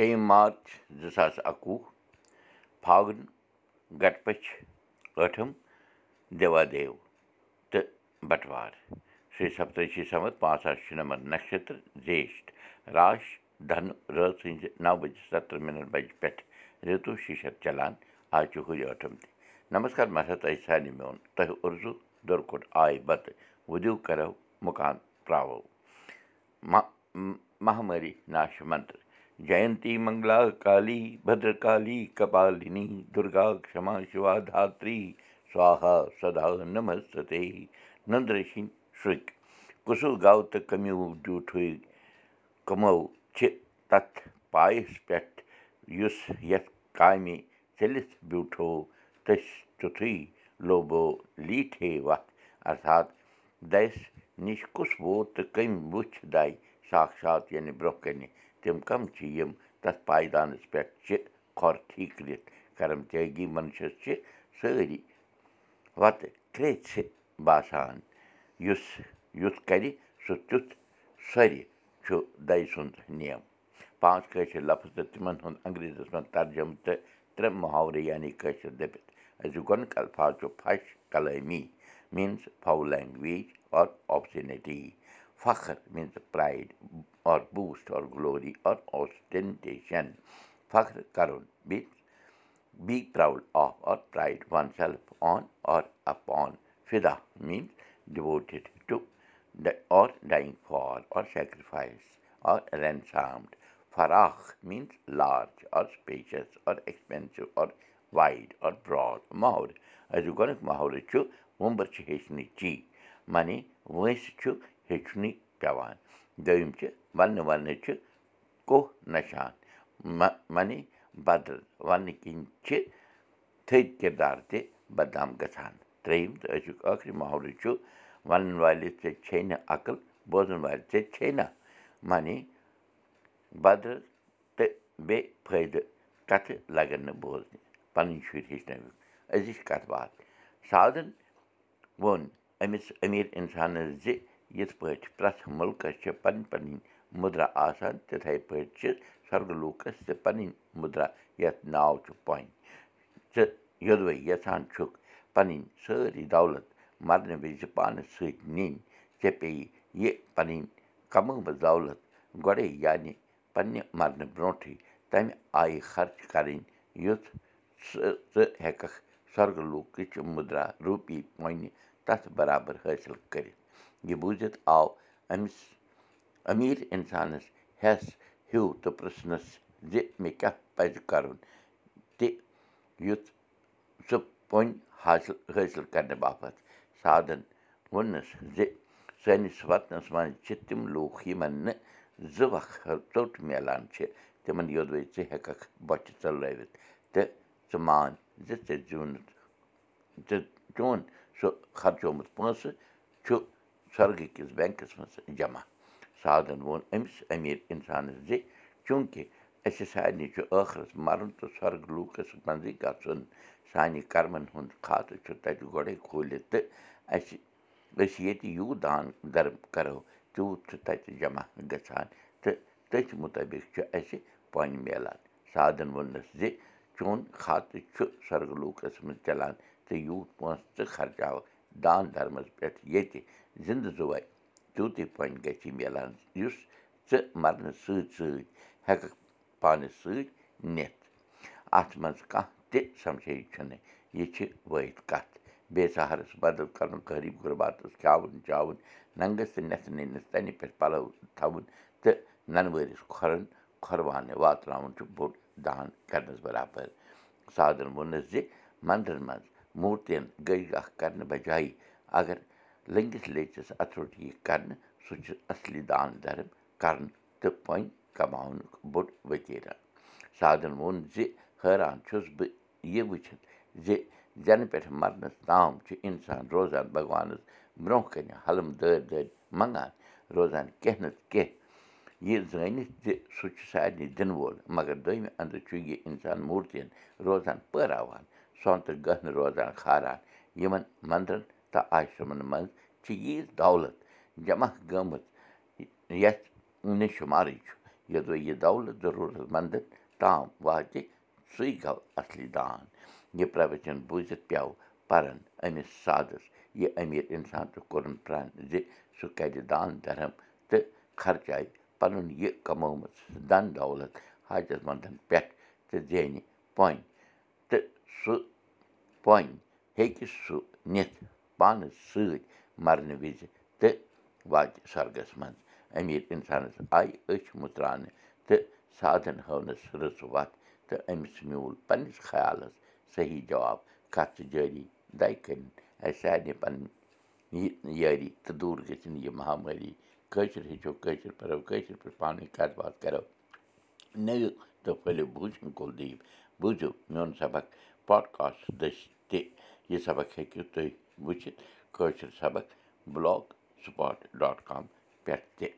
شیٚیِم مارٕچ زٕ ساس اَکوُہ فاگُن گَٹپٔچھ ٲٹھِم دیوادیو تہٕ بَٹوار شیٚیہِ سَتٲجی سَمَتھ پانٛژھ ساس شُنَمَتھ نَشتر زیشٹ راش دھنُ رٲژ سٕنٛزِ نَو بَجہِ سَتتٕرٛہ مِنَٹ بَجہِ پٮ۪ٹھ رِتوٗ شیٖشت چلان آز چھُ ہُرۍ ٲٹھِم تہِ نمسکار مہراز تۄہہِ سارنٕے میون تۄہہِ اُرزوٗ دُرکُٹ آے بَتہٕ وُدِو کَرو مُکان ترٛاوو مہامٲری ناش منتر جینتی منٛگلا کالی بدرکالی کپالِنی دُرگا کما شِوا دھتری سوہا سدا نمستے نندرٕ سِنٛدۍ شُرۍ کُسُو گوٚو تہٕ کمیوٗ ڈیوٗٹھٕے کٕمو چھِ تَتھ پایَس پٮ۪ٹھ یُس یَتھ کامہِ ژٔلِتھ بیوٗٹھو تٔسۍ تیُتھُے لوبو لیٖٹھے وَتھ اَرتھات دَسہِ نِش کُس ووت تہٕ کٔمۍ وٕچھ دَے ساکشات یعنی برٛونٛہہ کَنہِ تِم کَم چھِ یِم تَتھ پایدانَس پٮ۪ٹھ چھِ کھۄر ٹھیٖک کٔرِتھ کَرَم تیٲگی مَنشَس چھِ سٲری وَتہٕ کرٛیژھِ باسان۔ یُس یُتھ کَرِ سُہ تیُتھ سۄرِ چھُ دَے سُنٛد نِیَم۔ پانٛژھ کٲشِر لفظ تہٕ تِمَن ہُنٛد انٛگریٖزَس منٛز ترجُمہٕ تہٕ ترٛےٚ محاورٕ یعنی کٲشِر دٔپِتھ۔ أزیُک گۄڈنیُک الفاظ چھُ فش کلٲمی means foul language or obscenity فخر means pride or boast or glory or ostentation فخر کَرُن be proud of or pride oneself on upon Fida means devoted to or dying for or sacrifice or ransomed فراکھ means large or spacious or expansive or wide or broad محورٕ أزیُک گۄڈنیُک محورٕ چھُ ووٚمبٕر چھِ ہیٚچھنٕچ چی معنی وٲنٛسہِ چھُ ہیٚچھنُے پٮ۪وان دوٚیِم چھِ وَننہٕ وَننہٕ چھِ کوہ نَشان معنی بَدل وَننہٕ کِنۍ چھِ تھٔدۍ کِردار تہِ بدنام گژھان ترٛیٚیِم تہٕ أزیُک ٲخری محولہٕ چھُ وَنَن والہِ ژےٚ چھے نہٕ عقل بوزَن والہِ ژےٚ چھے نہ معنی بدل تہٕ بیٚیہِ فٲیدٕ کَتھٕ لَگَن نہٕ بوزنہِ پَنٕنۍ شُرۍ ہیٚچھنٲوِکھ أزِچ کَتھ باتھ سادَن ووٚن أمِس أمیٖر اِنسانَس زِ یِتھ پٲٹھۍ پرٛٮ۪تھ مُلکَس چھِ پَنٕنۍ پَنٕنۍ مُدرا آسان تِتھَے پٲٹھۍ چھِ سۄرگہٕ لوٗکَس تہِ پَنٕنۍ مُدرا یَتھ ناو چھُ پوٚنۍ ژٕ یوٚدوَے یَژھان چھُکھ پَنٕنۍ سٲری دولت مَرنہٕ وِزِ پانَس سۭتۍ نِنۍ ژےٚ پیٚیہِ یہِ پَنٕنۍ کَمٲومٕژ دولت گۄڈَے یعنی پنٛنہِ مَرنہٕ برٛونٛٹھٕے تَمہِ آیہِ خرچ کَرٕنۍ یُتھ ژٕ ژٕ ہٮ۪کَکھ سۄرگہٕ لوٗکٕچ مُدرا روٗپی پوٚنہِ تَتھ بَرابَر حٲصِل کٔرِتھ یہِ بوٗزِتھ آو أمِس أمیٖر اِنسانَس ہٮ۪س ہیوٗ تہٕ پِرٛژھنَس زِ مےٚ کیٛاہ پَزِ کَرُن تہِ یُتھ سُہ پوٚنۍ حٲصِل حٲصِل کَرنہٕ باپَتھ سادَن ووٚننَس زِ سٲنِس وَطنَس منٛز چھِ تِم لوٗکھ یِمَن نہٕ زٕ وق ژوٚٹ میلان چھِ تِمَن یوٚدوَے ژٕ ہٮ۪کَکھ بۄچھِ ژٔلرٲوِتھ تہٕ ژٕ مان زِ ژےٚ زیوٗنُتھ ژٕ چون سُہ خرچومُت پونٛسہٕ چھُ سۄرگہٕ کِس بٮ۪نٛکَس منٛز جمع سادَن ووٚن أمِس أمیٖر اِنسانَس زِ چوٗنٛکہِ اَسہِ سارنٕے چھُ ٲخرَس مَرُن تہٕ سۄرگہٕ لوٗکَس منٛزٕے گژھُن سانہِ کَرمَن ہُنٛد کھاتہٕ چھُ تَتہِ گۄڈَے کھوٗلِتھ تہٕ اَسہِ أسۍ ییٚتہِ یوٗت دان دَرم کَرو تیوٗت چھُ تَتہِ جمع گژھان تہٕ تٔتھۍ مُطٲبِق چھُ اَسہِ پۄنہِ میلان سادَن ووٚننَس زِ چون کھاتہٕ چھُ سۄرگہٕ لوٗکَس منٛز چَلان تہٕ یوٗت پونٛسہٕ ژٕ خرچاوَکھ دان دھرمَس پٮ۪ٹھ ییٚتہِ زِندٕ زُوَے تیوٗتٕے پۄنہِ گژھی میلان یُس ژٕ مَرنہٕ سۭتۍ سۭتۍ ہٮ۪کَکھ پانَس سۭتۍ نِتھ اَتھ منٛز کانٛہہ تہِ سَمشے چھُنہٕ یہِ چھِ وٲحِد کَتھ بیٚیہِ سہارَس بَدَل کَرُن غریٖب غُرباتَس کھیٛاوُن چاوُن ننٛگَس تہٕ نٮ۪تھٕ نِنَس تَنہِ پٮ۪ٹھ پَلَو تھاوُن تہٕ نَنہٕ وٲرِس کھۄرَن کھۄربانہٕ واتناوُن چھُ بوٚڑ دان کَرنَس بَرابَر سادَن ووٚننَس زِ مَندرَن منٛز موٗرتِیَن گٔے اَکھ کَرنہٕ بَجایے اگر لٔنٛگِس لیٚچَس اَتھروٚٹ یی کَرنہٕ سُہ چھُ اَصلی دان دَرم کَرُن تہٕ پۄنۍ کَماونُک بوٚڑ ؤتیٖرا سادَن ووٚن زِ حٲران چھُس بہٕ یہِ وٕچھِتھ زِ زٮ۪نہٕ پٮ۪ٹھ مَرنَس تام چھُ اِنسان روزان بھگوانَس برٛونٛہہ کَنہِ حلم دٲرۍ دٲرۍ منٛگان روزان کیٚنٛہہ نَتہٕ کیٚنٛہہ۔ یہِ زٲنِتھ زِ سُہ چھُ سارنٕے دِنہٕ وول مگر دوٚیمہِ اَنٛدٕ چھُ یہِ اِنسان موٗرتِیَن روزان پٲراوان سونٛتہٕ گٔہنہٕ روزان کھاران یِمَن مَندرَن تہٕ آشرَمَن منٛز چھِ ییٖژ دولت جمع گٔمٕژ یَتھ نہٕ شُمارٕے چھُ یوٚدوَے یہِ دولت ضروٗرت منٛدَن تام واتہِ سُے گوٚو اَصلی دان یہِ پرٛوچَن بوٗزِتھ پیٚو پَرَن أمِس سادَس یہِ أمیٖر اِنسان تہٕ کوٚرُن پرٛن زِ سُہ کَرِ دان دَرم تہٕ خرچایہِ پَنُن یہِ کَمٲومٕژ دَن دولت حاجت منٛدَن پٮ۪ٹھ تہٕ زینہِ پۄنۍ تہٕ سُہ پۄنۍ ہیٚکہِ سُہ نِتھ پانَس سۭتۍ مَرنہٕ وِزِ تہٕ واتہِ سۄرگَس منٛز أمیٖر اِنسانَس آیہِ أچھ مٕژراونہٕ تہٕ سادَن ہٲونَس رٕژ وَتھ تہٕ أمِس میوٗل پنٛنِس خیالَس صحیح جواب کَتھ چھِ جٲری دَے کٔرِنۍ اَسہِ سارنٕے پَنٕنۍ یہِ یٲری تہٕ دوٗر گٔژھِنۍ یہِ مہامٲری کٲشِر ہیٚچھو کٲشِر پَرو کٲشِر پٲٹھۍ پانہٕ ؤنۍ کَتھ باتھ کَرو نٔوِو تہٕ پھٔلِو بوٗزِو کُلدیٖپ بوٗزِو میون سبق پاڈکاسٹ دٔسۍ تہِ یہِ سبق ہیٚکِو تُہۍ وٕچھِتھ کٲشِر سبق بٕلاک سٕپاٹ ڈاٹ کام پٮ۪ٹھ تہِ